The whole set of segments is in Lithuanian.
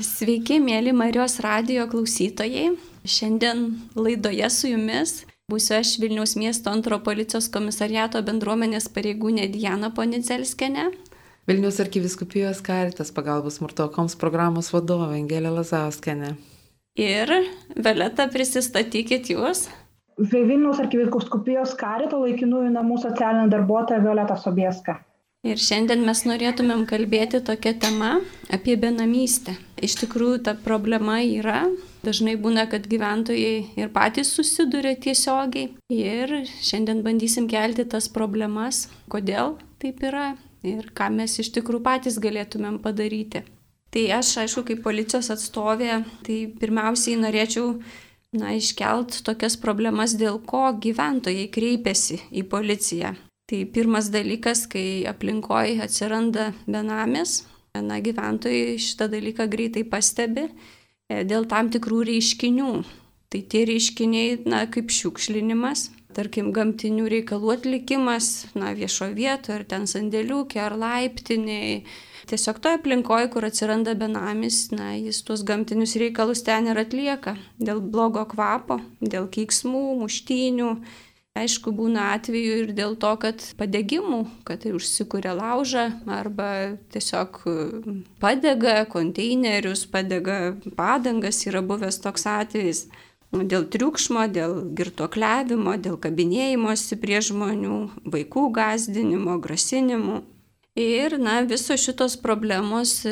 Sveiki, mėly Marijos radio klausytojai. Šiandien laidoje su jumis būsiu aš Vilniaus miesto antro policijos komisariato bendruomenės pareigūnė Diana Ponidzelskene. Vilniaus arkiviskupijos karitas pagalbos smurtokoms programos vadovė Angelė Lazauskenė. Ir Violeta, prisistatykit jūs. Vilniaus arkiviskupijos karito laikinųjų namų socialinė darbuotoja Violeta Sobieska. Ir šiandien mes norėtumėm kalbėti tokią temą apie benamystę. Iš tikrųjų, ta problema yra. Dažnai būna, kad gyventojai ir patys susiduria tiesiogiai. Ir šiandien bandysim kelti tas problemas, kodėl taip yra ir ką mes iš tikrųjų patys galėtumėm padaryti. Tai aš, aišku, kaip policijos atstovė, tai pirmiausiai norėčiau na, iškelt tokias problemas, dėl ko gyventojai kreipiasi į policiją. Tai pirmas dalykas, kai aplinkoje atsiranda benamis, na, gyventojai šitą dalyką greitai pastebi e, dėl tam tikrų reiškinių. Tai tie reiškiniai, na, kaip šiukšlinimas, tarkim, gamtinių reikalų atlikimas, na, viešo vietoje, ar ten sandėliukė, ar laiptiniai. Tiesiog toje aplinkoje, kur atsiranda benamis, na, jis tuos gamtinius reikalus ten ir atlieka. Dėl blogo kvapo, dėl keiksmų, muštynių Aišku, būna atveju ir dėl to, kad padegimų, kad tai užsikūrė laužą arba tiesiog padega konteinerius, padega padangas, yra buvęs toks atvejis. Dėl triukšmo, dėl girtuokliavimo, dėl kabinėjimosi prie žmonių, vaikų gazdinimo, grasinimų. Ir, na, visos šitos problemos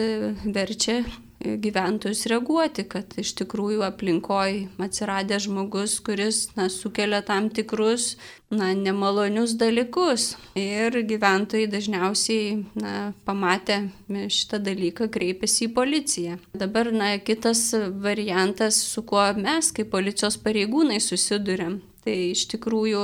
verčia gyventojus reaguoti, kad iš tikrųjų aplinkoj atsiradęs žmogus, kuris na, sukelia tam tikrus na, nemalonius dalykus. Ir gyventojai dažniausiai na, pamatę šitą dalyką kreipiasi į policiją. Dabar na, kitas variantas, su kuo mes kaip policijos pareigūnai susidurėm, Tai iš tikrųjų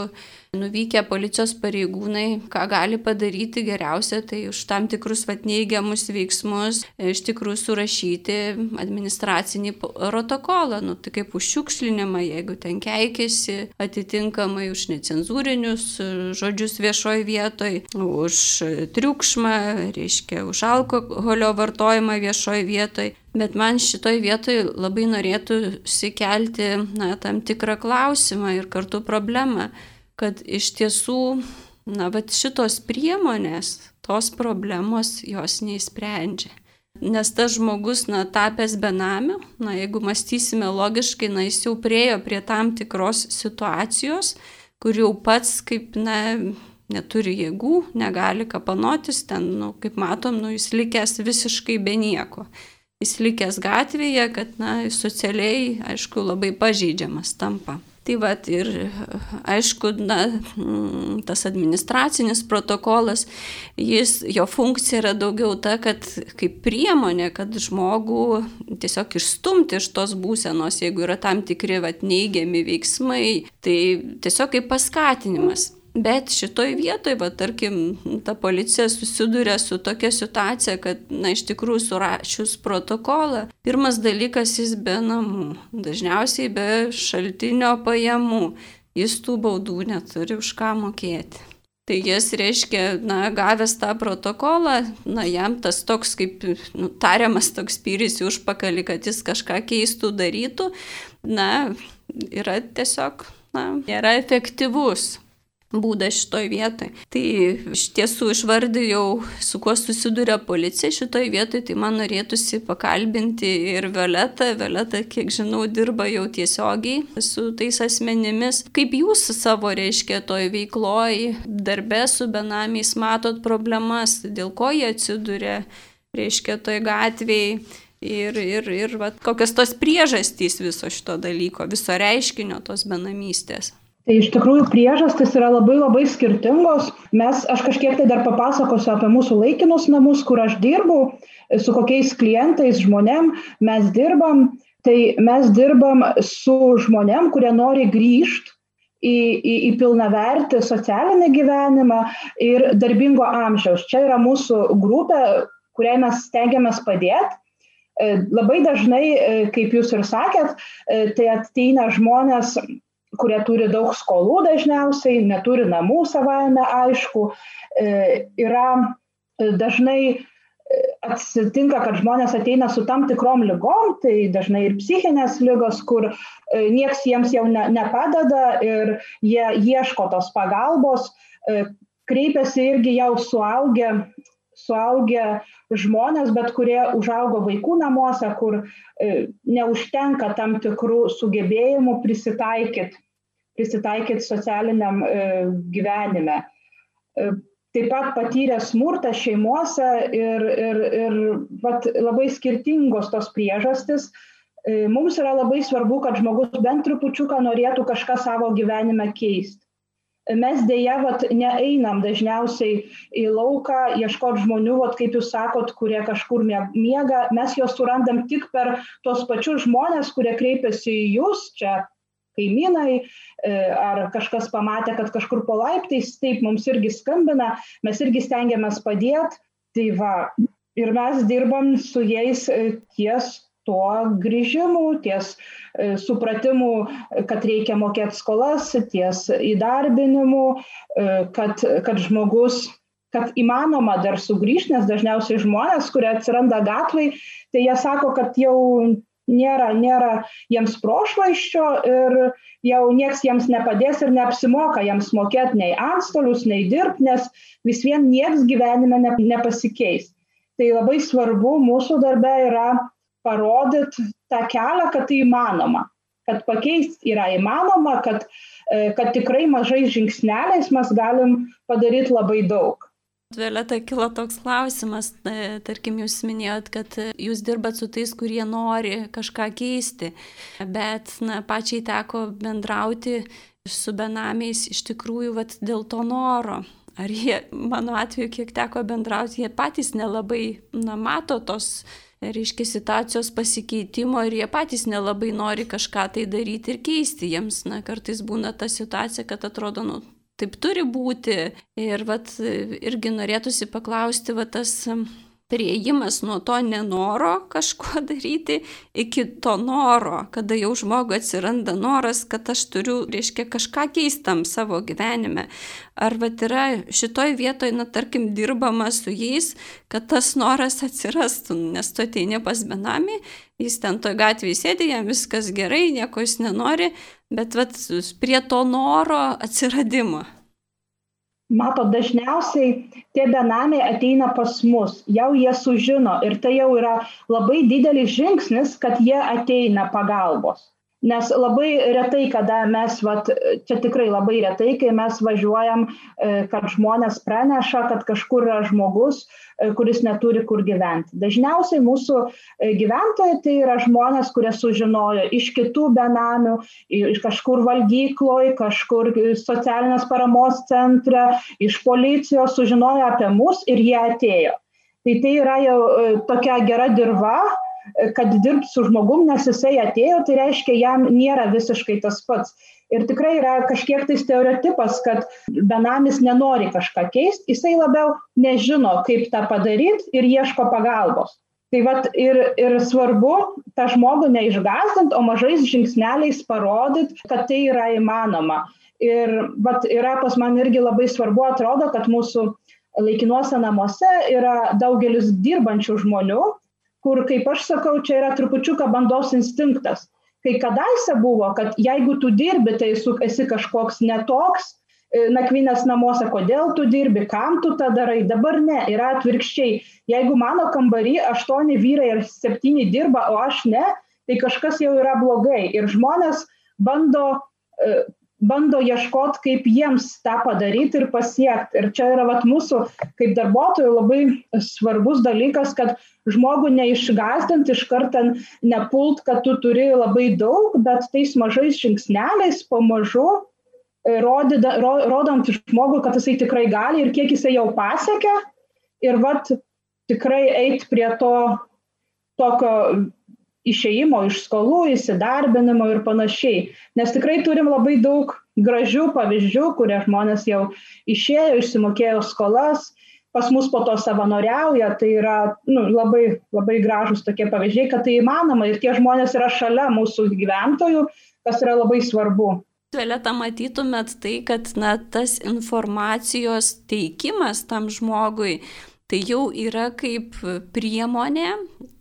nuvykę policijos pareigūnai, ką gali padaryti geriausia, tai už tam tikrus vat neigiamus veiksmus iš tikrųjų surašyti administracinį protokolą, nu, tai kaip už šiukšlinimą, jeigu ten keikėsi, atitinkamai už necenzūrinius žodžius viešoje vietoje, už triukšmą, reiškia, už alkoholio vartojimą viešoje vietoje. Bet man šitoj vietoj labai norėtųsi kelti na, tam tikrą klausimą ir kartu problemą, kad iš tiesų, na, bet šitos priemonės, tos problemos jos neįsprendžia. Nes tas žmogus, na, tapęs benamiu, na, jeigu mąstysime logiškai, na, jis jau priejo prie tam tikros situacijos, kur jau pats, kaip, na, neturi jėgų, negali kapanotis, ten, nu, kaip matom, nu, jis likęs visiškai be nieko jis likęs gatvėje, kad, na, socialiai, aišku, labai pažeidžiamas tampa. Tai va ir aišku, na, mm, tas administracinis protokolas, jis, jo funkcija yra daugiau ta, kad kaip priemonė, kad žmogų tiesiog išstumti iš tos būsenos, jeigu yra tam tikri va, neigiami veiksmai, tai tiesiog kaip paskatinimas. Bet šitoj vietoj, va, tarkim, ta policija susiduria su tokia situacija, kad, na, iš tikrųjų surašius protokolą, pirmas dalykas jis be namų, dažniausiai be šaltinio pajamų, jis tų baudų neturi už ką mokėti. Tai jis reiškia, na, gavęs tą protokolą, na, jam tas toks kaip, nu, tariamas toks pyris į užpakalį, kad jis kažką keistų, darytų, na, yra tiesiog, na, nėra efektyvus būdas šitoj vietoj. Tai iš tiesų išvardėjau, su kuo susiduria policija šitoj vietoj, tai man norėtųsi pakalbinti ir Violetą. Violeta, kiek žinau, dirba jau tiesiogiai su tais asmenimis. Kaip jūs savo, reiškia, toj veikloj, darbe su benamiais matot problemas, dėl ko jie atsiduria, reiškia, toj gatvėje. Ir, ir, ir va, kokios tos priežastys viso šito dalyko, viso reiškinio tos benamystės. Tai iš tikrųjų priežastys yra labai labai skirtingos. Mes, aš kažkiek tai dar papasakosiu apie mūsų laikinus namus, kur aš dirbu, su kokiais klientais, žmonėm mes dirbam. Tai mes dirbam su žmonėm, kurie nori grįžti į, į, į pilnavertį socialinį gyvenimą ir darbingo amžiaus. Čia yra mūsų grupė, kuriai mes stengiamės padėti. Labai dažnai, kaip jūs ir sakėt, tai ateina žmonės kurie turi daug skolų dažniausiai, neturi namų savaime aišku, e, yra e, dažnai atsitinka, kad žmonės ateina su tam tikrom lygom, tai dažnai ir psichinės lygos, kur nieks jiems jau ne, nepadeda ir jie ieško tos pagalbos, kreipiasi irgi jau suaugę, suaugę žmonės, bet kurie užaugo vaikų namuose, kur neužtenka tam tikrų sugebėjimų prisitaikyti prisitaikyti socialiniam gyvenime taip pat patyrė smurtą šeimuose ir, ir, ir vat, labai skirtingos tos priežastis. E, mums yra labai svarbu, kad žmogus bent trupučiuką norėtų kažką savo gyvenime keisti. Mes dėja vat, neeinam dažniausiai į lauką, ieškoti žmonių, vat, kaip jūs sakot, kurie kažkur miega, mes juos surandam tik per tos pačius žmonės, kurie kreipiasi į jūs, čia kaimynai, e, ar kažkas pamatė, kad kažkur po laiptais, taip mums irgi skambina, mes irgi stengiamės padėti. Tai va, ir mes dirbam su jais e, ties tuo grįžimu, ties e, supratimu, kad reikia mokėti skolas, ties įdarbinimu, kad, kad žmogus kad įmanoma dar sugrįžti, nes dažniausiai žmonės, kurie atsiranda gatvai, tai jie sako, kad jau nėra, nėra jiems prošvaiščio ir jau nieks jiems nepadės ir neapsimoka jiems mokėti nei antstolius, nei dirbti, nes vis vien nieks gyvenime ne, nepasikeis. Tai labai svarbu mūsų darbe yra parodyti tą kelią, kad tai įmanoma, kad pakeisti yra įmanoma, kad, e, kad tikrai mažais žingsneliais mes galim padaryti labai daug. Violeta kilo toks klausimas, tarkim, jūs minėjot, kad jūs dirbat su tais, kurie nori kažką keisti, bet na, pačiai teko bendrauti su benamiais iš tikrųjų vat, dėl to noro. Ar jie, mano atveju, kiek teko bendrauti, jie patys nelabai na, mato tos, reiškia, situacijos pasikeitimo ir jie patys nelabai nori kažką tai daryti ir keisti. Jiems, na, kartais būna ta situacija, kad atrodo, nu, taip turi būti. Ir vat, irgi norėtųsi paklausti, va tas prieimas nuo to nenoro kažko daryti iki to noro, kada jau žmogui atsiranda noras, kad aš turiu, reiškia, kažką keistam savo gyvenime. Ar vat yra šitoj vietoj, na, tarkim, dirbama su jais, kad tas noras atsirastų, nes tu ateini pas benami, jis ten toj gatvėje sėdi, jam viskas gerai, nieko jis nenori, bet vat, prie to noro atsiradimo. Mato, dažniausiai tie benamiai ateina pas mus, jau jie sužino ir tai jau yra labai didelis žingsnis, kad jie ateina pagalbos. Nes labai retai, kada mes, vat, čia tikrai labai retai, kai mes važiuojam, e, kad žmonės praneša, kad kažkur yra žmogus, e, kuris neturi kur gyventi. Dažniausiai mūsų e, gyventojai tai yra žmonės, kurie sužinojo iš kitų benamių, iš kažkur valgykloje, kažkur socialinės paramos centre, iš policijos sužinojo apie mus ir jie atėjo. Tai tai yra jau tokia gera dirba, kad dirbti su žmogum, nes jisai atėjo, tai reiškia, jam nėra visiškai tas pats. Ir tikrai yra kažkiek tai stereotipas, kad benamis nenori kažką keisti, jisai labiau nežino, kaip tą padaryti ir ieško pagalbos. Tai vat ir, ir svarbu tą žmogų neišgazdant, o mažais žingsneliais parodyti, kad tai yra įmanoma. Ir vat yra pas man irgi labai svarbu, atrodo, kad mūsų laikinuose namuose yra daugelis dirbančių žmonių, kur, kaip aš sakau, čia yra trupučiuką bandos instinktas. Kai kadaise buvo, kad jeigu tu dirbi, tai esi kažkoks netoks, e, nakvynės namuose, kodėl tu dirbi, kam tu tą darai, dabar ne, yra atvirkščiai. Jeigu mano kambarį aštuoni vyrai ir septyni dirba, o aš ne, tai kažkas jau yra blogai. Ir žmonės bando e, bando ieškoti, kaip jiems tą padaryti ir pasiekti. Ir čia yra vat, mūsų kaip darbuotojų labai svarbus dalykas, kad žmogų neišgazdint, iš karto nepult, kad tu turi labai daug, bet tais mažais žingsneliais pamažu e, rodyda, ro, rodant žmogui, kad jisai tikrai gali ir kiek jisai jau pasiekė. Ir vat tikrai eiti prie to tokio išėjimo iš skolų, įsidarbinimo ir panašiai. Nes tikrai turim labai daug gražių pavyzdžių, kurie žmonės jau išėjo, išsimokėjo skolas, pas mus po to savanoriauja, tai yra nu, labai, labai gražus tokie pavyzdžiai, kad tai įmanoma ir tie žmonės yra šalia mūsų gyventojų, kas yra labai svarbu. Violeta, matytumėt tai, kad na, tas informacijos teikimas tam žmogui, tai jau yra kaip priemonė,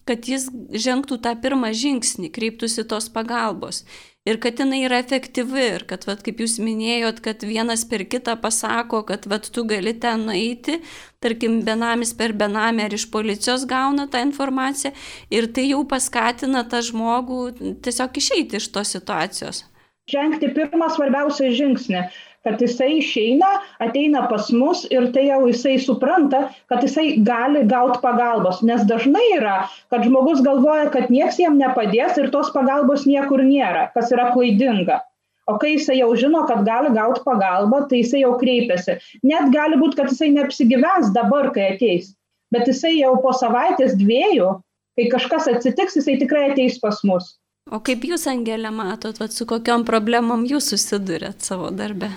kad jis žengtų tą pirmą žingsnį, kreiptųsi tos pagalbos. Ir kad jinai yra efektyvi ir kad, vat, kaip jūs minėjot, kad vienas per kitą pasako, kad vat, tu gali ten nueiti, tarkim, benamis per benamį ar iš policijos gauna tą informaciją ir tai jau paskatina tą žmogų tiesiog išeiti iš tos situacijos. Žengti pirmą svarbiausią žingsnį kad jisai išeina, ateina pas mus ir tai jau jisai supranta, kad jisai gali gauti pagalbos. Nes dažnai yra, kad žmogus galvoja, kad nieks jam nepadės ir tos pagalbos niekur nėra, kas yra klaidinga. O kai jisai jau žino, kad gali gauti pagalbą, tai jisai jau kreipiasi. Net gali būti, kad jisai neapsigyvens dabar, kai ateis. Bet jisai jau po savaitės dviejų, kai kažkas atsitiks, jisai tikrai ateis pas mus. O kaip jūs, Angelė, matot, vat, su kokiam problemom jūs susidurėt savo darbe?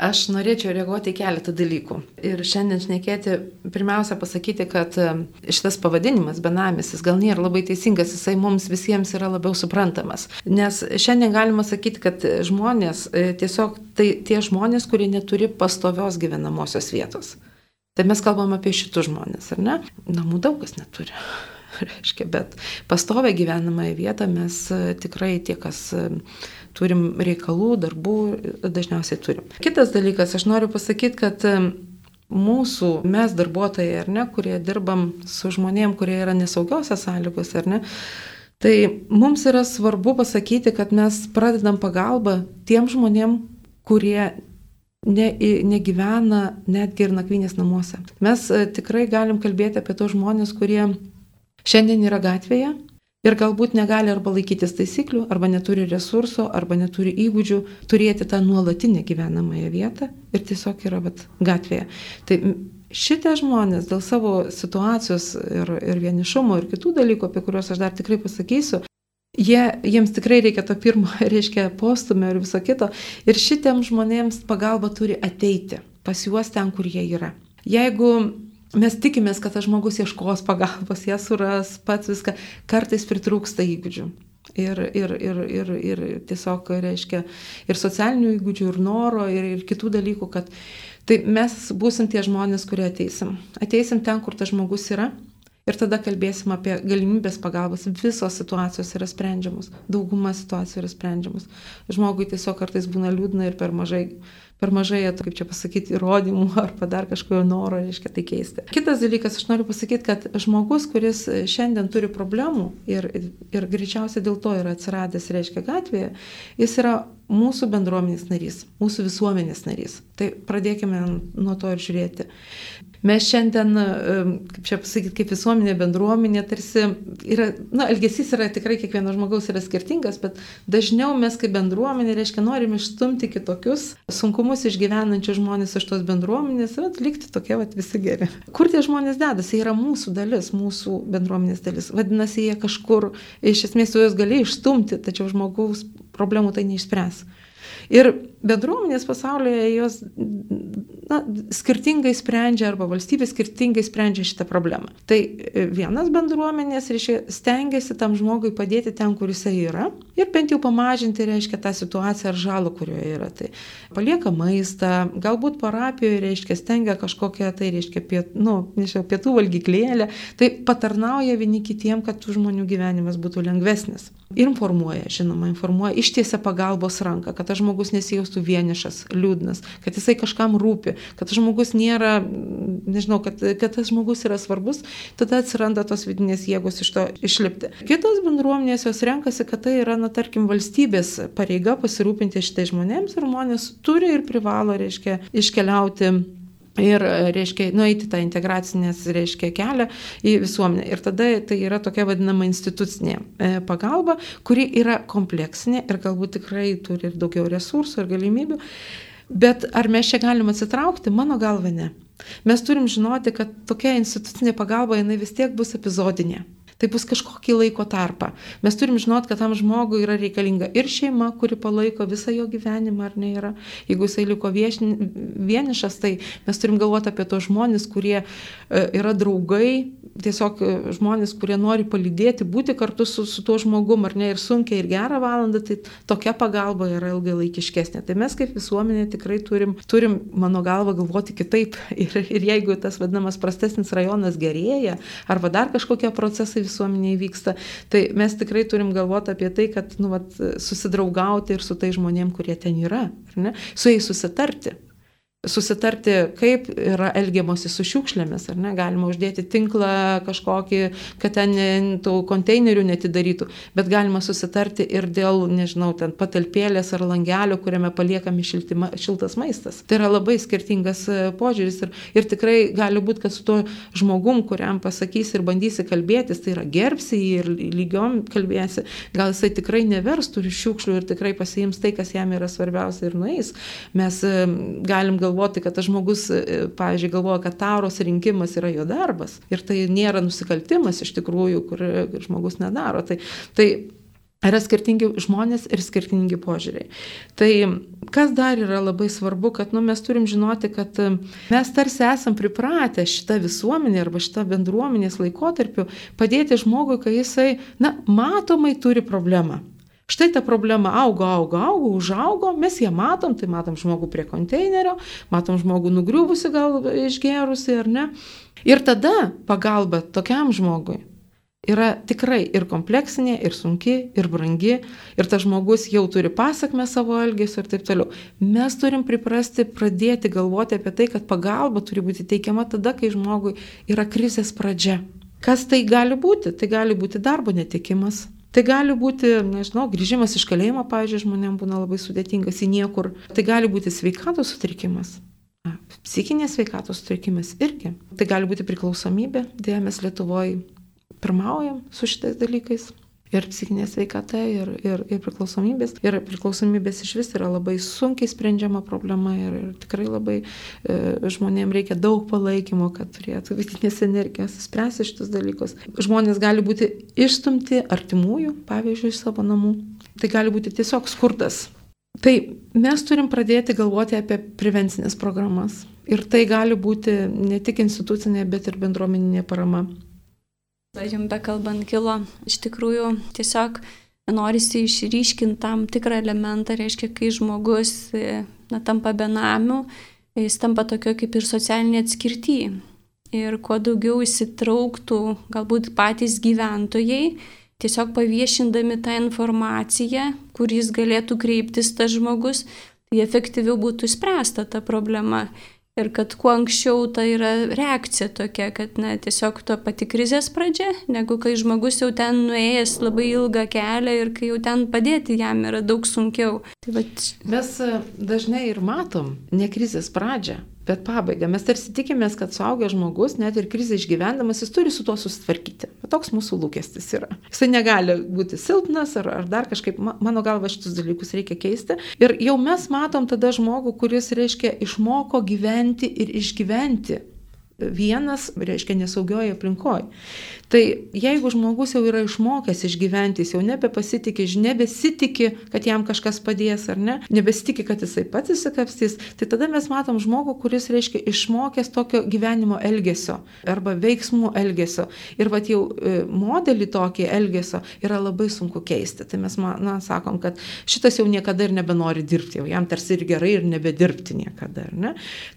Aš norėčiau reaguoti į keletą dalykų. Ir šiandien šnekėti, pirmiausia pasakyti, kad e, šitas pavadinimas benamis, jis gal nėra labai teisingas, jisai mums visiems yra labiau suprantamas. Nes šiandien galima sakyti, kad žmonės, e, tiesiog tai tie žmonės, kurie neturi pastovios gyvenamosios vietos. Tai mes kalbam apie šitus žmonės, ar ne? Namų daug kas neturi. reiškia, bet pastovę gyvenamąją vietą mes e, tikrai tie, kas e, turim reikalų, darbų, dažniausiai turim. Kitas dalykas, aš noriu pasakyti, kad e, mūsų, mes darbuotojai, ar ne, kurie dirbam su žmonėm, kurie yra nesaugiose sąlygose, ar ne, tai mums yra svarbu pasakyti, kad mes pradedam pagalbą tiem žmonėm, kurie ne, negyvena netgi ir nakvynės namuose. Mes tikrai galim kalbėti apie tos žmonės, kurie Šiandien yra gatvėje ir galbūt negali arba laikytis taisyklių, arba neturi resurso, arba neturi įgūdžių turėti tą nuolatinę gyvenamąją vietą ir tiesiog yra vat, gatvėje. Tai šitie žmonės dėl savo situacijos ir, ir vienišumo ir kitų dalykų, apie kuriuos aš dar tikrai pasakysiu, Jie, jiems tikrai reikia to pirmo, reiškia, postumio ir viso kito. Ir šitiem žmonėms pagalba turi ateiti pas juos ten, kur jie yra. Jeigu mes tikimės, kad tas žmogus ieškos pagalbos, ją suras, pats viską, kartais pritrūksta įgūdžių. Ir, ir, ir, ir, ir tiesiog reiškia ir socialinių įgūdžių, ir noro, ir, ir kitų dalykų, kad tai mes būsim tie žmonės, kurie ateisim. Ateisim ten, kur tas žmogus yra. Ir tada kalbėsim apie galimybės pagalbos. Visos situacijos yra sprendžiamos. Dauguma situacijų yra sprendžiamos. Žmogui tiesiog kartais būna liūdna ir per mažai per mažai, kaip čia pasakyti, įrodymų arba dar kažkojo noro, reiškia, tai keisti. Kitas dalykas, aš noriu pasakyti, kad žmogus, kuris šiandien turi problemų ir, ir greičiausiai dėl to yra atsiradęs, reiškia, gatvėje, jis yra mūsų bendruomenės narys, mūsų visuomenės narys. Tai pradėkime nuo to ir žiūrėti. Mes šiandien, kaip čia pasakyti, kaip visuomenė, bendruomenė, tarsi yra, na, elgesys yra tikrai kiekvieno žmogaus yra skirtingas, bet dažniau mes kaip bendruomenė, reiškia, norim išstumti kitokius sunkumus išgyvenančius žmonės iš tos bendruomenės ir atlikti tokie vat, visi geri. Kur tie žmonės dedasi, jie yra mūsų dalis, mūsų bendruomenės dalis. Vadinasi, jie kažkur, iš esmės, tu juos gali išstumti, tačiau žmogaus problemų tai neišspręs. Ir bendruomenės pasaulyje jos na, skirtingai sprendžia arba valstybė skirtingai sprendžia šitą problemą. Tai e, vienas bendruomenės, reiškia, stengiasi tam žmogui padėti ten, kur jisai yra ir bent jau pamažinti, reiškia, tą situaciją ar žalą, kurioje yra. Tai palieka maistą, galbūt parapijoje, reiškia, stengia kažkokią, tai reiškia, piet, nu, nežinau, pietų valgyklėlę, tai patarnauja vieni kitiem, kad tų žmonių gyvenimas būtų lengvesnis. Informuoja, žinoma, informuoja, ištiesia pagalbos ranką, kad tas žmogus nesijaustų vienišas, liūdnas, kad jisai kažkam rūpi, kad žmogus nėra, nežinau, kad, kad tas žmogus yra svarbus, tada atsiranda tos vidinės jėgos iš to išlipti. Kitos bendruomenės jos renkasi, kad tai yra, na, tarkim, valstybės pareiga pasirūpinti šitai žmonėms ir žmonės turi ir privalo, reiškia, iškeliauti ir, reiškia, nueiti tą integracinės, reiškia, kelią į visuomenę. Ir tada tai yra tokia vadinama institucinė e, pagalba, kuri yra kompleksinė ir galbūt tikrai turi ir daugiau resursų ir galimybių. Bet ar mes čia galim atsitraukti? Mano galva ne. Mes turim žinoti, kad tokia institucinė pagalba jinai vis tiek bus epizodinė. Tai bus kažkokį laiko tarpą. Mes turim žinot, kad tam žmogui yra reikalinga ir šeima, kuri palaiko visą jo gyvenimą, ar ne yra. Jeigu jisai liko viešni, vienišas, tai mes turim galvoti apie tos žmonės, kurie e, yra draugai, tiesiog e, žmonės, kurie nori palydėti, būti kartu su, su tuo žmogum, ar ne, ir sunkiai, ir gerą valandą, tai tokia pagalba yra ilgalaikiškesnė. Tai mes kaip visuomenė tikrai turim, turim mano galva, galvoti kitaip. Ir, ir jeigu tas vadinamas prastesnis rajonas gerėja, arba dar kažkokie procesai visuomenėje vyksta, tai mes tikrai turim galvoti apie tai, kad nu, vat, susidraugauti ir su tai žmonėm, kurie ten yra, su jais susitarti susitarti, kaip yra elgiamasi su šiukšlėmis, ar ne, galima uždėti tinklą kažkokį, kad ten tų konteinerių netidarytų, bet galima susitarti ir dėl, nežinau, ten patalpėlės ar langelio, kuriame paliekami šiltima, šiltas maistas. Tai yra labai skirtingas e, požiūris ir, ir tikrai gali būti, kad su tuo žmogum, kuriam pasakysi ir bandysi kalbėtis, tai yra gerbsi jį ir lygiom kalbėsi, gal jisai tikrai nevers tų šiukšlių ir tikrai pasiims tai, kas jam yra svarbiausia ir nueis. Mes e, galim galvoti, galvoti, kad tas žmogus, e, pavyzdžiui, galvoja, kad taros rinkimas yra jo darbas ir tai nėra nusikaltimas iš tikrųjų, kur žmogus nedaro. Tai, tai Yra skirtingi žmonės ir skirtingi požiūriai. Tai kas dar yra labai svarbu, kad nu, mes turim žinoti, kad e, mes tarsi esam pripratę šitą visuomenę arba šitą bendruomenės laikotarpiu padėti žmogui, kai jisai, na, matomai turi problemą. Štai ta problema augo, augo, augo, užaugo, mes ją matom, tai matom žmogų prie konteinerio, matom žmogų nugriuvusi gal išgerusi ar ne. Ir tada pagalba tokiam žmogui yra tikrai ir kompleksinė, ir sunki, ir brangi, ir tas žmogus jau turi pasakmę savo elgesio ir taip toliau. Mes turim priprasti pradėti galvoti apie tai, kad pagalba turi būti teikiama tada, kai žmogui yra krizės pradžia. Kas tai gali būti? Tai gali būti darbo netikimas, Tai gali būti, nežinau, grįžimas iš kalėjimo, pavyzdžiui, žmonėms būna labai sudėtingas į niekur. Tai gali būti sveikatos sutrikimas. Psichinės sveikatos sutrikimas irgi. Tai gali būti priklausomybė, dėja mes Lietuvoje pirmaujam su šitais dalykais ir psichinė sveikata, ir, ir, ir priklausomybės. Ir priklausomybės iš vis yra labai sunkiai sprendžiama problema ir, ir tikrai labai e, žmonėms reikia daug palaikymo, kad turėtų vidinės energijos spręsti šitus dalykus. Žmonės gali būti išstumti artimųjų, pavyzdžiui, iš savo namų. Tai gali būti tiesiog skurdas. Tai mes turim pradėti galvoti apie prevencinės programas. Ir tai gali būti ne tik institucinė, bet ir bendruomeninė parama. Jums bekalbant kilo, iš tikrųjų tiesiog norisi išryškinti tam tikrą elementą, reiškia, kai žmogus na, tampa benamiu, jis tampa tokio kaip ir socialinė atskirty. Ir kuo daugiau įsitrauktų galbūt patys gyventojai, tiesiog paviešindami tą informaciją, kur jis galėtų kreiptis tas žmogus, tai efektyviau būtų spręsta ta problema. Ir kad kuo anksčiau ta yra reakcija tokia, kad na, tiesiog to pati krizės pradžia, negu kai žmogus jau ten nuėjęs labai ilgą kelią ir kai jau ten padėti jam yra daug sunkiau. Tai va... Mes e, dažnai ir matom ne krizės pradžią, bet pabaigą. Mes tarsi tikimės, kad suaugęs žmogus, net ir krizę išgyvendamas, jis turi su tuo susitvarkyti. Toks mūsų lūkestis yra. Jisai negali būti silpnas ar, ar dar kažkaip, mano galva, šitus dalykus reikia keisti. Ir jau mes matom tada žmogų, kuris, reiškia, išmoko gyventi ir išgyventi vienas, reiškia, nesaugioje aplinkoje. Tai jeigu žmogus jau yra išmokęs išgyventi, jis jau nebepasitikė, nebesitikė, kad jam kažkas padės ar ne, nebesitikė, kad jisai pats įsikapstys, tai tada mes matom žmogų, kuris, reiškia, išmokęs tokio gyvenimo elgesio arba veiksmų elgesio. Ir vat jau e, modelį tokį elgesio yra labai sunku keisti. Tai mes, na, sakom, kad šitas jau niekada ir nebenori dirbti, jau jam tarsi ir gerai ir nebedirbti niekada, ne?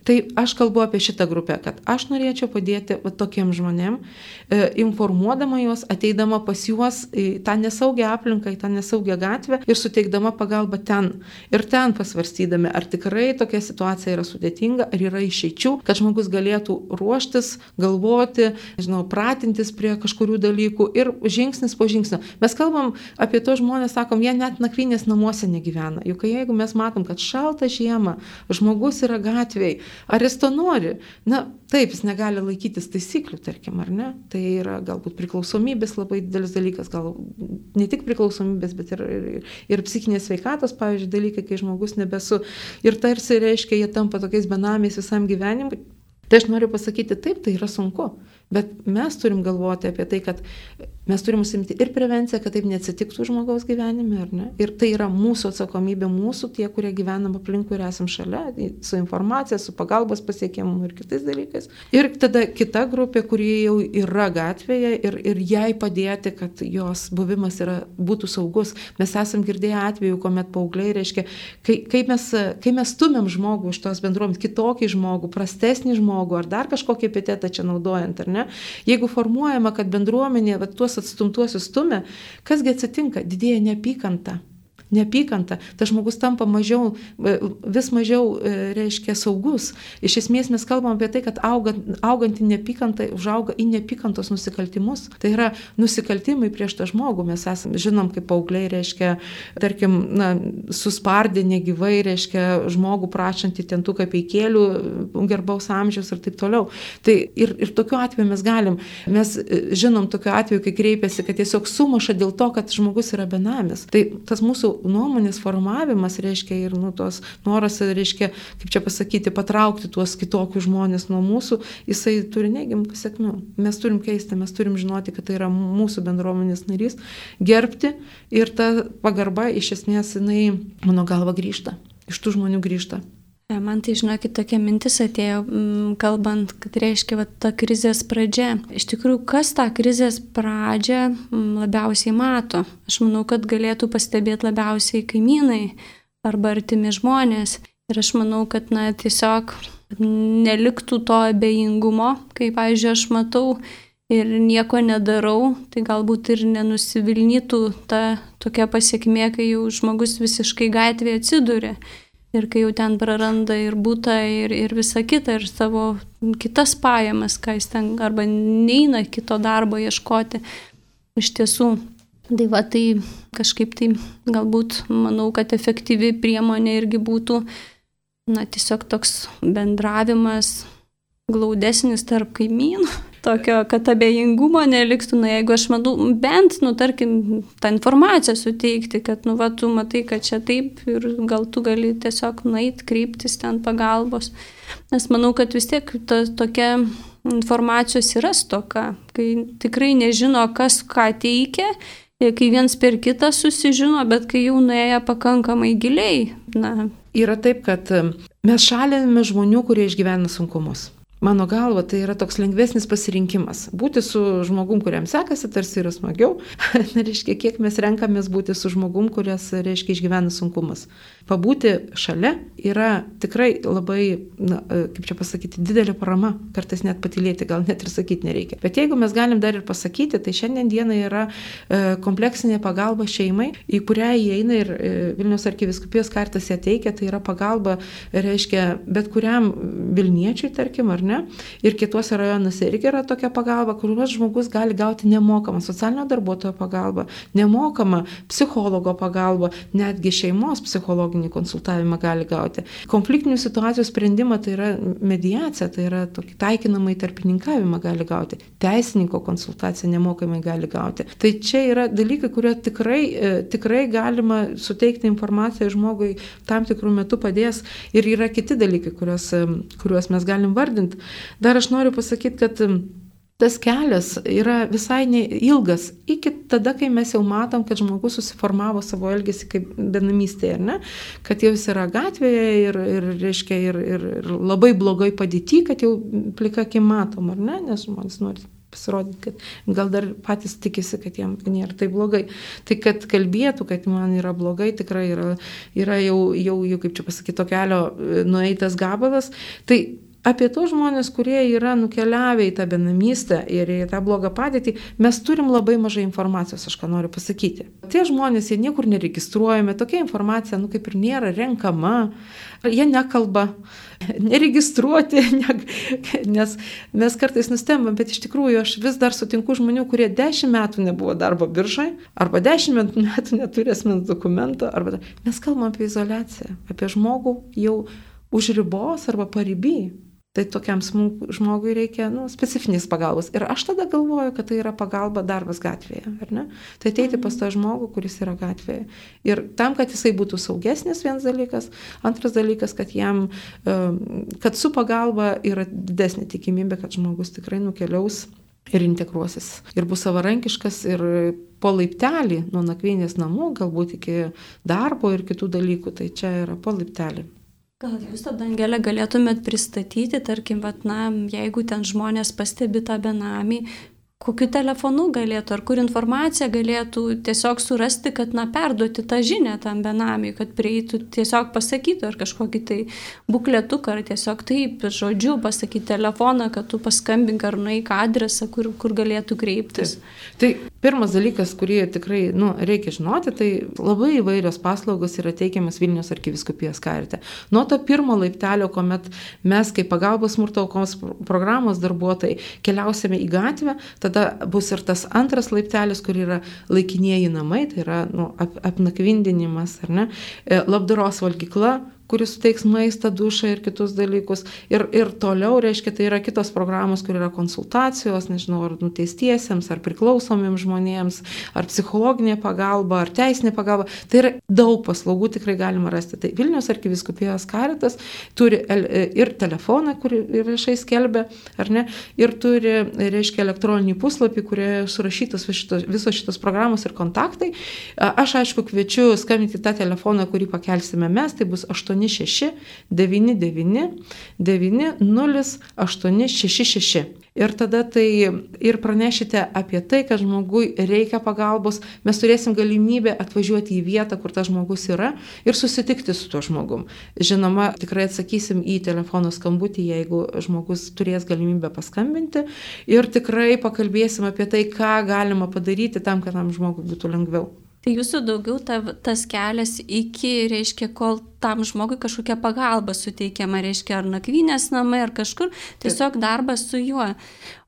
Tai aš kalbu apie šitą grupę, kad aš norėčiau padėti va, tokiem žmonėm, e, informuoti informuodama juos, ateidama pas juos į tą nesaugią aplinką, į tą nesaugią gatvę ir suteikdama pagalbą ten. Ir ten pasvarstydami, ar tikrai tokia situacija yra sudėtinga, ar yra išeičių, kad žmogus galėtų ruoštis, galvoti, žinau, pratintis prie kažkurių dalykų ir žingsnis po žingsnio. Mes kalbam apie tos žmonės, sakom, jie net nakvynės namuose negyvena. Juk jeigu mes matom, kad šalta žiema, žmogus yra gatvėje, ar jis to nori? Na, taip, jis negali laikytis taisyklių, tarkim, ar ne? Tai yra gal galbūt priklausomybės labai didelis dalykas, gal ne tik priklausomybės, bet ir, ir, ir psichinės sveikatos, pavyzdžiui, dalykai, kai žmogus nebesu ir tarsi reiškia, jie tampa tokiais benamiais visam gyvenimui. Tai aš noriu pasakyti, taip, tai yra sunku, bet mes turim galvoti apie tai, kad Mes turim užsimti ir prevenciją, kad taip neatsitiktų žmogaus gyvenime, ar ne? Ir tai yra mūsų atsakomybė, mūsų tie, kurie gyvenam aplinkui ir esam šalia, su informacija, su pagalbos pasiekimu ir kitais dalykais. Ir tada kita grupė, kurie jau yra gatvėje ir, ir jai padėti, kad jos buvimas yra, būtų saugus. Mes esam girdėję atvejų, kuomet paaugliai reiškia, kai, kai, mes, kai mes stumėm žmogų iš tos bendruomenės, kitokį žmogų, prastesnį žmogų ar dar kažkokį epitetą čia naudojant, ar ne? Jeigu formuojama, kad bendruomenė va, tuos atstumtuosius stumia, kasgi atsitinka? Didėja neapykanta neapykanta, tas žmogus tampa mažiau, e, vis mažiau, e, reiškia, saugus. Iš esmės mes kalbam apie tai, kad augant, auganti neapykanta užauga į neapykantos nusikaltimus. Tai yra nusikaltimai prieš tą žmogų. Mes esame, žinom, kaip paaugliai, reiškia, tarkim, na, suspardė negyvai, reiškia, žmogų prašantį ten tų kapeikėlių, gerbaus amžiaus ir taip toliau. Tai ir, ir tokiu atveju mes galim, mes e, žinom tokiu atveju, kai kreipiasi, kad tiesiog sumuša dėl to, kad žmogus yra benamis. Tai tas mūsų nuomonės formavimas, reiškia, ir nu, tos noras, reiškia, kaip čia pasakyti, patraukti tuos kitokius žmonės nuo mūsų, jisai turi neigiamų pasiekmių. Mes turim keisti, mes turim žinoti, kad tai yra mūsų bendruomenės narys, gerbti ir ta pagarba iš esmės jinai, mano galva, grįžta. Iš tų žmonių grįžta. Man tai, žinokit, tokia mintis atėjo, mm, kalbant, kad reiškia va, ta krizės pradžia. Iš tikrųjų, kas tą krizės pradžią mm, labiausiai mato? Aš manau, kad galėtų pastebėti labiausiai kaimynai arba artimi žmonės. Ir aš manau, kad, na, tiesiog neliktų to abejingumo, kai, pavyzdžiui, aš matau ir nieko nedarau, tai galbūt ir nenusivilnytų ta tokia pasiekmė, kai jau žmogus visiškai gatvėje atsiduria ir kai jau ten praranda ir būtą, ir, ir visą kitą, ir savo kitas pajamas, ką jis ten arba neina kito darbo ieškoti. Iš tiesų, tai va tai kažkaip tai galbūt manau, kad efektyvi priemonė irgi būtų, na, tiesiog toks bendravimas glaudesnis tarp kaimynų tokio, kad abejingumo neliktų, na jeigu aš manau, bent, nu tarkim, tą informaciją suteikti, kad, nu, va, tu matai, kad čia taip ir gal tu gali tiesiog nueit, kryptis ten pagalbos. Nes manau, kad vis tiek ta tokia informacijos yra stoka, kai tikrai nežino, kas ką teikia, kai viens per kitą susižino, bet kai jau nuėję pakankamai giliai. Na. Yra taip, kad mes šaliname žmonių, kurie išgyvena sunkumus mano galva, tai yra toks lengvesnis pasirinkimas. Būti su žmogum, kuriam sekasi, tarsi yra smagiau. reiškia, kiek mes renkamės būti su žmogum, kurias, reiškia, išgyvena sunkumas. Pabūti šalia yra tikrai labai, na, kaip čia pasakyti, didelė parama. Kartais net patilėti, gal net ir sakyti nereikia. Bet jeigu mes galim dar ir pasakyti, tai šiandien dieną yra e, kompleksinė pagalba šeimai, į kurią įeina ir e, Vilnius arkiviskupijos kartas ją teikia, tai yra pagalba, reiškia, bet kuriam Vilniečiui, tarkim, ar ne ne? Ir kituose rajonuose irgi yra tokia pagalba, kuriuos žmogus gali gauti nemokamą socialinio darbuotojo pagalbą, nemokamą psichologo pagalbą, netgi šeimos psichologinį konsultavimą gali gauti. Konfliktinių situacijų sprendimą tai yra mediacija, tai yra tokį taikinamą į tarpininkavimą gali gauti, teisininko konsultaciją nemokamai gali gauti. Tai čia yra dalykai, kurie tikrai, e, tikrai galima suteikti informaciją žmogui tam tikrų metų padės ir yra kiti dalykai, kuriuos, e, kuriuos mes galim vardinti. Dar aš noriu pasakyti, kad tas kelias yra visai neilgas iki tada, kai mes jau matom, kad žmogus susiformavo savo elgesį kaip benamystėje, ne? kad jau jis yra gatvėje ir, ir, reiškia, ir, ir, ir labai blogai padėti, kad jau plika akim matom, ar ne, nes žmonės nori pasirodyti, kad gal dar patys tikisi, kad jam nėra tai blogai. Tai kad kalbėtų, kad man yra blogai, tikrai yra, yra jau, jau, jau, kaip čia pasakyti, to kelio e, nueitas gabalas. Tai apie tos žmonės, kurie yra nukeliavę į tą benamystę ir į tą blogą padėtį, mes turim labai mažai informacijos, aš ką noriu pasakyti. Tie žmonės, jie niekur neregistruojami, tokia informacija, nu kaip ir nėra renkama, jie nekalba, neregistruoti, ne, nes mes kartais nustembam, bet iš tikrųjų aš vis dar sutinku žmonių, kurie dešimt metų nebuvo darbo biržai, arba dešimt metų neturi asmens dokumento, arba mes kalbam apie izolaciją, apie žmogų jau už ribos arba pariby. Tai tokiam žmogui reikia nu, specifinės pagalbos. Ir aš tada galvoju, kad tai yra pagalba darbas gatvėje, ar ne? Tai ateiti pas tą žmogų, kuris yra gatvėje. Ir tam, kad jisai būtų saugesnis vienas dalykas, antras dalykas, kad jam, kad su pagalba yra didesnė tikimybė, kad žmogus tikrai nukeliaus ir integruosis. Ir bus savarankiškas ir po laiptelį nuo nakvynės namų, galbūt iki darbo ir kitų dalykų. Tai čia yra po laiptelį. Gal jūs tada, Angelė, galėtumėt pristatyti, tarkim, vat, na, jeigu ten žmonės pastebi tą benamį, kokiu telefonu galėtų, ar kur informaciją galėtų tiesiog surasti, kad, na, perduoti tą žinę tam benamiui, kad prieitų tiesiog pasakytų, ar kažkokį tai bukletuką, ar tiesiog taip, žodžiu, pasakyti telefoną, kad tu paskambink ar nueik adresą, kur, kur galėtų kreiptis. Taip. Tai pirmas dalykas, kurį tikrai nu, reikia žinoti, tai labai įvairios paslaugos yra teikiamas Vilnius arkiviskupijos karite. Nuo to pirmo laiptelio, kuomet mes kaip pagalbos smurto aukos programos darbuotojai keliausime į gatvę, tada tada bus ir tas antras laiptelis, kur yra laikinieji namai, tai yra nu, ap, apnakvindinimas, ar ne, e, labdaros valgykla, kuris suteiks maistą, dušą ir kitus dalykus. Ir, ir toliau, reiškia, tai yra kitos programos, kur yra konsultacijos, nežinau, ar nuteistiesiems, ar priklausomiems žmonėms, ar psichologinė pagalba, ar teisinė pagalba. Tai yra daug paslaugų tikrai galima rasti. Tai Vilnius arkiviskupijos karitas turi ir telefoną, kurį viešai skelbia, ar ne, ir turi, reiškia, elektroninį puslapį, kurioje surašytos visos šitos programos ir kontaktai. Aš aišku kviečiu skambinti tą telefoną, kurį pakelsime mes, tai bus 8 86 99 90866. Ir tada tai ir pranešite apie tai, kad žmogui reikia pagalbos, mes turėsim galimybę atvažiuoti į vietą, kur tas žmogus yra ir susitikti su tuo žmogum. Žinoma, tikrai atsakysim į telefono skambutį, jeigu žmogus turės galimybę paskambinti ir tikrai pakalbėsim apie tai, ką galima padaryti tam, kad tam žmogui būtų lengviau. Tai jūsų daugiau ta, tas kelias iki, reiškia, kol tam žmogui kažkokia pagalba suteikiama, reiškia, ar nakvynės namai, ar kažkur, tiesiog darbas su juo.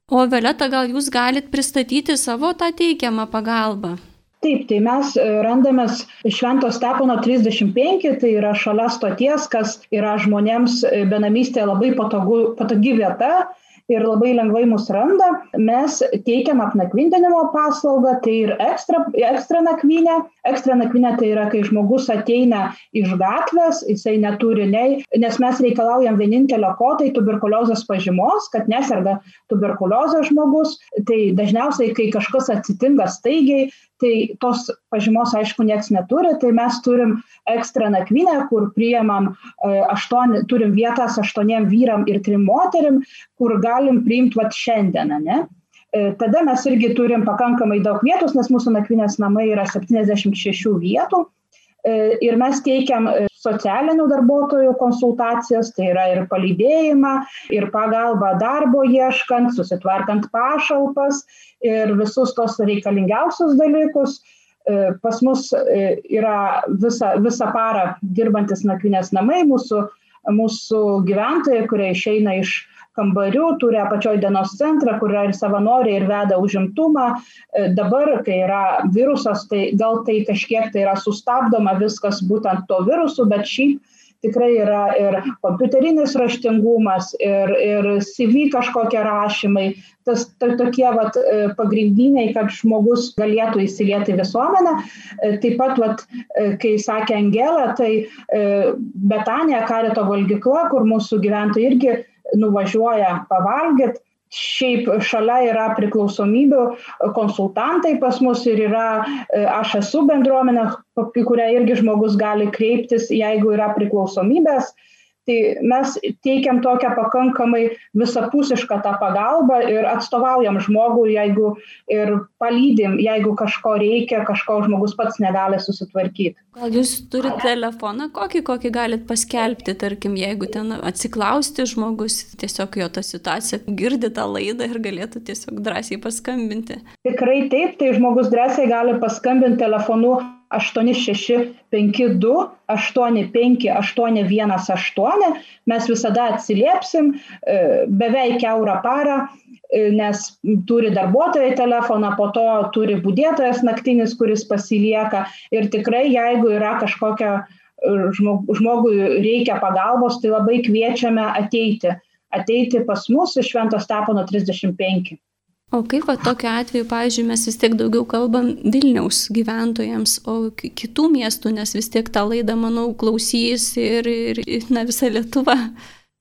O Violeta, gal jūs galit pristatyti savo tą teikiamą pagalbą? Taip, tai mes e, randamės Švento Stepono 35, tai yra šalia stoties, kas yra žmonėms e, benamystėje labai patogu, patogi vieta, ir labai lengvai mus randa. Mes teikiam apnakvindinimo paslaugą, tai ir ekstra, ekstra nakvynė. Ekstra nakvynė tai yra, kai žmogus ateina iš gatvės, jisai neturi nei, nes mes reikalaujam vienintelio ko, tai tuberkuliozės pažymos, kad neserga tuberkuliozės žmogus. Tai dažniausiai, kai kažkas atsitinka staigiai, tai tos pažymos aišku nieks neturi, tai mes turim ekstra nakvynę, kur priemam e, aštuoni, turim vietas aštuoniem vyram ir trim moterim, kur galim priimti vat šiandieną, ne? E, tada mes irgi turim pakankamai daug vietos, nes mūsų nakvynės namai yra 76 vietų. E, ir mes teikiam socialinių darbuotojų konsultacijas, tai yra ir palydėjimą, ir pagalbą darbo ieškant, susitvarkant pašalpas ir visus tos reikalingiausius dalykus. E, pas mus e, yra visa, visą parą dirbantis nakvinės namai, mūsų, mūsų gyventojai, kurie išeina iš kambarių, turi apačioj dienos centrą, kur yra ir savanoriai, ir veda užimtumą. E, dabar, kai yra virusas, tai gal tai kažkiek tai yra sustabdoma viskas būtent to virusu, bet šiaip tikrai yra ir kompiuterinis raštingumas, ir, ir CV kažkokie rašymai, tas tai tokie vat, e, pagrindiniai, kad žmogus galėtų įsilieti visuomenę. E, taip pat, vat, kai sakė Angelė, tai Betanija karito valgykla, kur mūsų gyventojai irgi nuvažiuoja pavalgyti. Šiaip šalia yra priklausomybių konsultantai pas mus ir yra e, aš esu bendruomenė, į kurią irgi žmogus gali kreiptis, jeigu yra priklausomybės. Tai mes teikiam tokią pakankamai visapusišką tą pagalbą ir atstovaujam žmogų, jeigu ir palydim, jeigu kažko reikia, kažko žmogus pats negali susitvarkyti. Gal jūs turite telefoną, kokį, kokį galit paskelbti, tarkim, jeigu ten atsiklausti žmogus, tiesiog jo tą situaciją girdi tą laidą ir galėtų tiesiog drąsiai paskambinti. Tikrai taip, tai žmogus drąsiai gali paskambinti telefonu 8652 85818. Mes visada atsiliepsim e, beveik keurą parą, e, nes turi darbuotojai telefoną, po to turi būdėtojas naktinis, kuris pasilieka. Ir tikrai, jeigu yra kažkokia e, žmogui reikia pagalbos, tai labai kviečiame ateiti. Ateiti pas mus iš Švento Stepono 35. O kaip va tokiu atveju, pavyzdžiui, mes vis tiek daugiau kalbam Vilniaus gyventojams, o kitų miestų, nes vis tiek tą laidą, manau, klausys ir, ir na, visa Lietuva.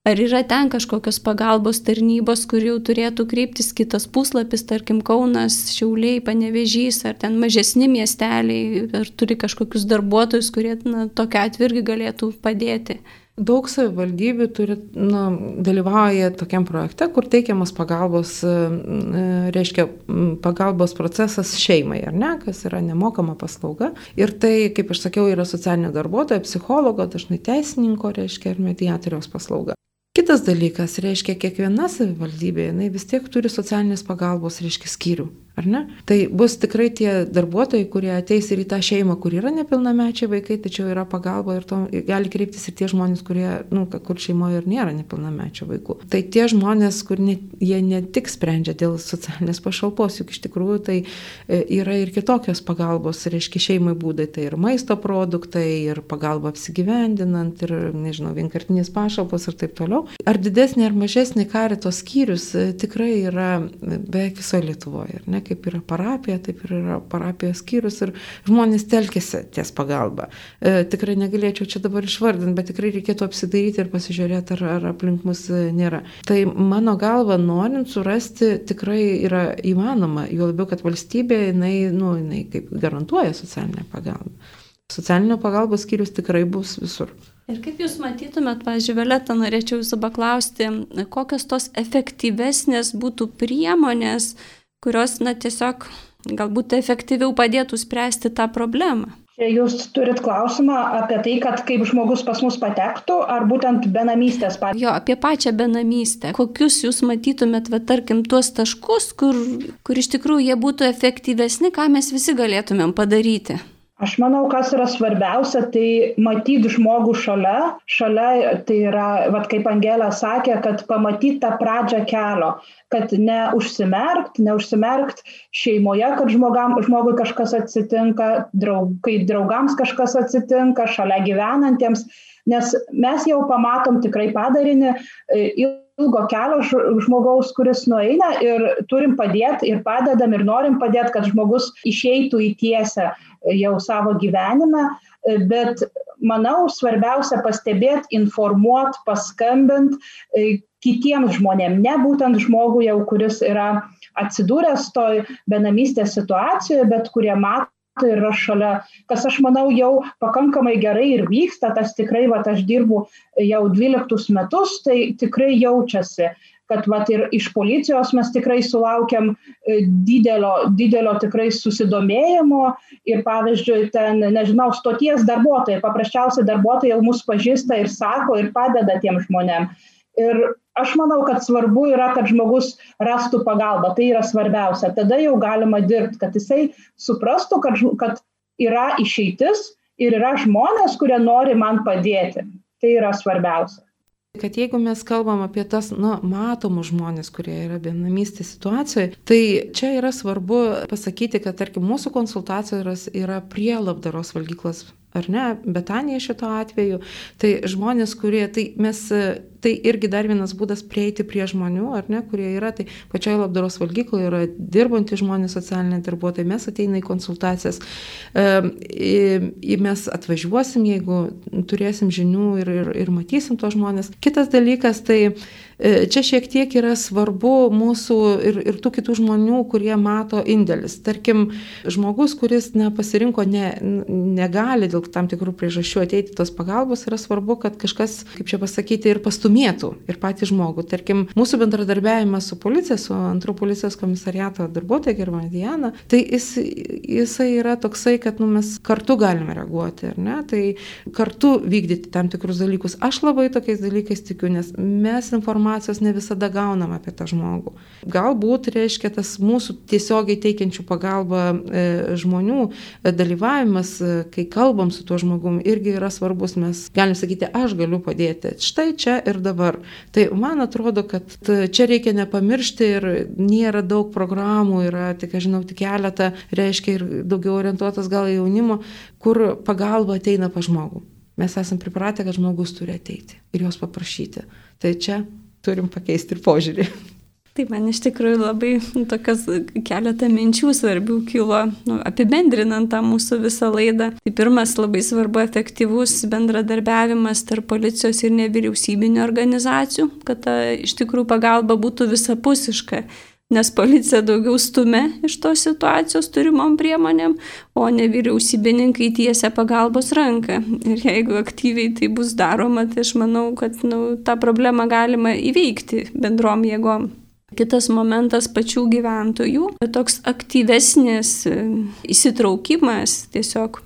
Ar yra ten kažkokios pagalbos tarnybos, kur jau turėtų kreiptis kitas puslapis, tarkim Kaunas, Šiauliai, Panevežys, ar ten mažesni miesteliai, ar turi kažkokius darbuotojus, kurie na, tokia atvirgi galėtų padėti? Daug savivaldybių turi, na, dalyvauja tokiam projekte, kur teikiamas pagalbos, e, e, reiškia, pagalbos procesas šeimai, ar ne, kas yra nemokama paslauga. Ir tai, kaip aš sakiau, yra socialinio darbuotojo, psichologo, dažnai teisininko, reiškia, ir mediatoriaus paslauga. Kitas dalykas, reiškia, kiekviena savivaldybė, jinai vis tiek turi socialinės pagalbos, reiškia, skyrių ar ne? Tai bus tikrai tie darbuotojai, kurie ateis ir į tą šeimą, kur yra nepilnamečiai vaikai, tačiau yra pagalba ir to gali kreiptis ir tie žmonės, kurie, nu, kur šeimoje ir nėra nepilnamečių vaikų. Tai tie žmonės, kur ne, jie ne tik sprendžia dėl socialinės pašalpos, juk iš tikrųjų tai e, yra ir kitokios pagalbos, reiškia šeimai būdai, tai ir maisto produktai, ir pagalba apsigyvendinant, ir, nežinau, vienkartinės pašalpos ir taip toliau. Ar didesnė ar mažesnė karito skyrius e, tikrai yra beveik visoje Lietuvoje, ar ne? Kaip yra parapija, taip ir yra parapijos skyrius ir žmonės telkėsi ties pagalba. E, tikrai negalėčiau čia dabar išvardinti, bet tikrai reikėtų apsidaryti ir pasižiūrėti, ar, ar aplink mus e, nėra. Tai mano galva, norint surasti, tikrai yra įmanoma, jo labiau, kad valstybė, jinai, nu, jinai kaip garantuoja socialinę pagalbą. Socialinio pagalbos skyrius tikrai bus visur. Ir kaip Jūs matytumėt, pažiūrėjau, Violeta, norėčiau Jūsų paklausti, kokios tos efektyvesnės būtų priemonės, kurios, na, tiesiog galbūt efektyviau padėtų spręsti tą problemą. Jūs turit klausimą apie tai, kad kaip žmogus pas mus patektų, ar būtent benamystės pačią? Jo, apie pačią benamystę. Kokius jūs matytumėt, va, tarkim, tuos taškus, kur, kur iš tikrųjų jie būtų efektyvesni, ką mes visi galėtumėm padaryti? Aš manau, kas yra svarbiausia, tai matyti žmogų šalia. Šalia tai yra, vat, kaip Angelė sakė, kad pamatyti tą pradžią kelio, kad neužsimerkt, neužsimerkt šeimoje, kad žmogam, žmogui kažkas atsitinka, draug, kai draugams kažkas atsitinka, šalia gyvenantiems, nes mes jau pamatom tikrai padarinį e, ilgo kelio žmogaus, kuris nueina ir turim padėti ir padedam ir norim padėti, kad žmogus išeitų į tiesę jau savo gyvenime, bet manau svarbiausia pastebėti, informuoti, paskambinti e, kitiems žmonėms, ne būtent žmogui jau, kuris yra atsidūręs toj benamystės situacijoje, bet kurie mato yra šalia, kas aš manau jau pakankamai gerai ir vyksta, tas tikrai, va, aš dirbu jau 12 metus, tai tikrai jaučiasi kad vat, ir iš policijos mes tikrai sulaukiam e, didelio, didelio tikrai susidomėjimo ir pavyzdžiui, ten, nežinau, stoties darbuotojai, paprasčiausiai darbuotojai jau mus pažįsta ir sako ir padeda tiem žmonėm. Ir aš manau, kad svarbu yra, kad žmogus rastų pagalbą, tai yra svarbiausia. Tada jau galima dirbti, kad jisai suprastų, kad, kad yra išeitis ir yra žmonės, kurie nori man padėti. Tai yra svarbiausia. Kad jeigu mes kalbam apie tas, na, matomus žmonės, kurie yra benamystės situacijoje, tai čia yra svarbu pasakyti, kad, tarkim, mūsų konsultacijos yra prie labdaros valgyklos ar ne, Betanija šito atveju, tai žmonės, kurie, tai mes, tai irgi dar vienas būdas prieiti prie žmonių, ar ne, kurie yra, tai pačioje labdaros valgykloje yra dirbantys žmonės, socialiniai darbuotojai, mes ateina į konsultacijas, mes atvažiuosim, jeigu turėsim žinių ir, ir, ir matysim tos žmonės. Kitas dalykas, tai čia šiek tiek yra svarbu mūsų ir, ir tų kitų žmonių, kurie mato indėlis. Tarkim, žmogus, kuris na, pasirinko, ne, negali dėl tam tikrų priežasčių ateiti tos pagalbos, yra svarbu, kad kažkas, kaip čia pasakyti, ir pastumėtų ir patį žmogų. Tarkim, mūsų bendradarbiavimas su policija, su antrų policijos komisariato darbuotoja gerbama Diana, tai jis, jisai yra toksai, kad nu, mes kartu galime reaguoti, ar ne? Tai kartu vykdyti tam tikrus dalykus. Aš labai tokiais dalykais tikiu, nes mes informacijos informacijos ne visada gaunam apie tą žmogų. Galbūt, reiškia, tas mūsų tiesiogiai teikiančių pagalbą e, žmonių e, dalyvavimas, e, kai kalbam su tuo žmogum, irgi yra svarbus. Mes galim sakyti, aš galiu padėti. Štai čia ir dabar. Tai man atrodo, kad čia reikia nepamiršti ir nėra daug programų, yra tik, aš žinau, tik keletą, reiškia ir daugiau orientuotas gal jaunimo, kur pagalba ateina pa žmogų. Mes esame pripratę, kad žmogus turi ateiti ir jos paprašyti. Tai čia turim pakeisti ir požiūrį. Tai man iš tikrųjų labai nu, tokias keletą minčių svarbių kilo nu, apibendrinant tą mūsų visą laidą. Tai pirmas labai svarbu efektyvus bendradarbiavimas tarp policijos ir nevyriausybinio organizacijų, kad ta iš tikrųjų pagalba būtų visapusiška nes policija daugiau stumia iš tos situacijos turimom priemonėm, o nevyriausybininkai tiesia pagalbos ranką. Ir jeigu aktyviai tai bus daroma, tai aš manau, kad nu, tą problemą galima įveikti bendrom jėgom. Kitas momentas pačių gyventojų, toks aktyvesnis e, įsitraukimas, tiesiog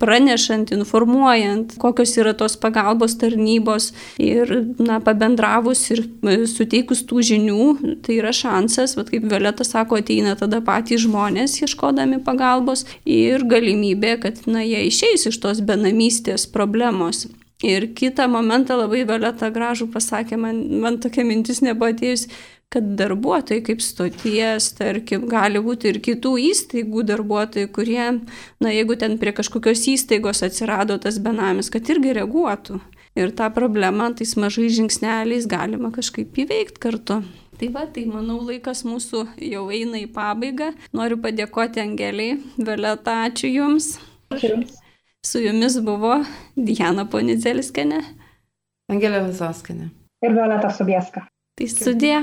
pranešant, informuojant, kokios yra tos pagalbos tarnybos ir, na, pabendravus ir e, suteikus tų žinių, tai yra šansas, bet kaip Violeta sako, ateina tada patys žmonės ieškodami pagalbos ir galimybė, kad, na, jie išeis iš tos benamystės problemos. Ir kitą momentą labai Violeta gražų pasakė, man, man tokia mintis nebuvo atėjus, kad darbuotojai kaip stoties, tarkim, gali būti ir kitų įstaigų darbuotojai, kurie, na, jeigu ten prie kažkokios įstaigos atsirado tas benamis, kad irgi reaguotų. Ir tą problemą tais mažais žingsneliais galima kažkaip įveikti kartu. Tai va, tai manau laikas mūsų jau eina į pabaigą. Noriu padėkoti Angeliai. Violeta, ačiū Jums. Ačiū. Su Jumis buvo Diana Ponidzeliskenė. Angelė Visoskenė. Ir Violeta Subieska. Tai sudė.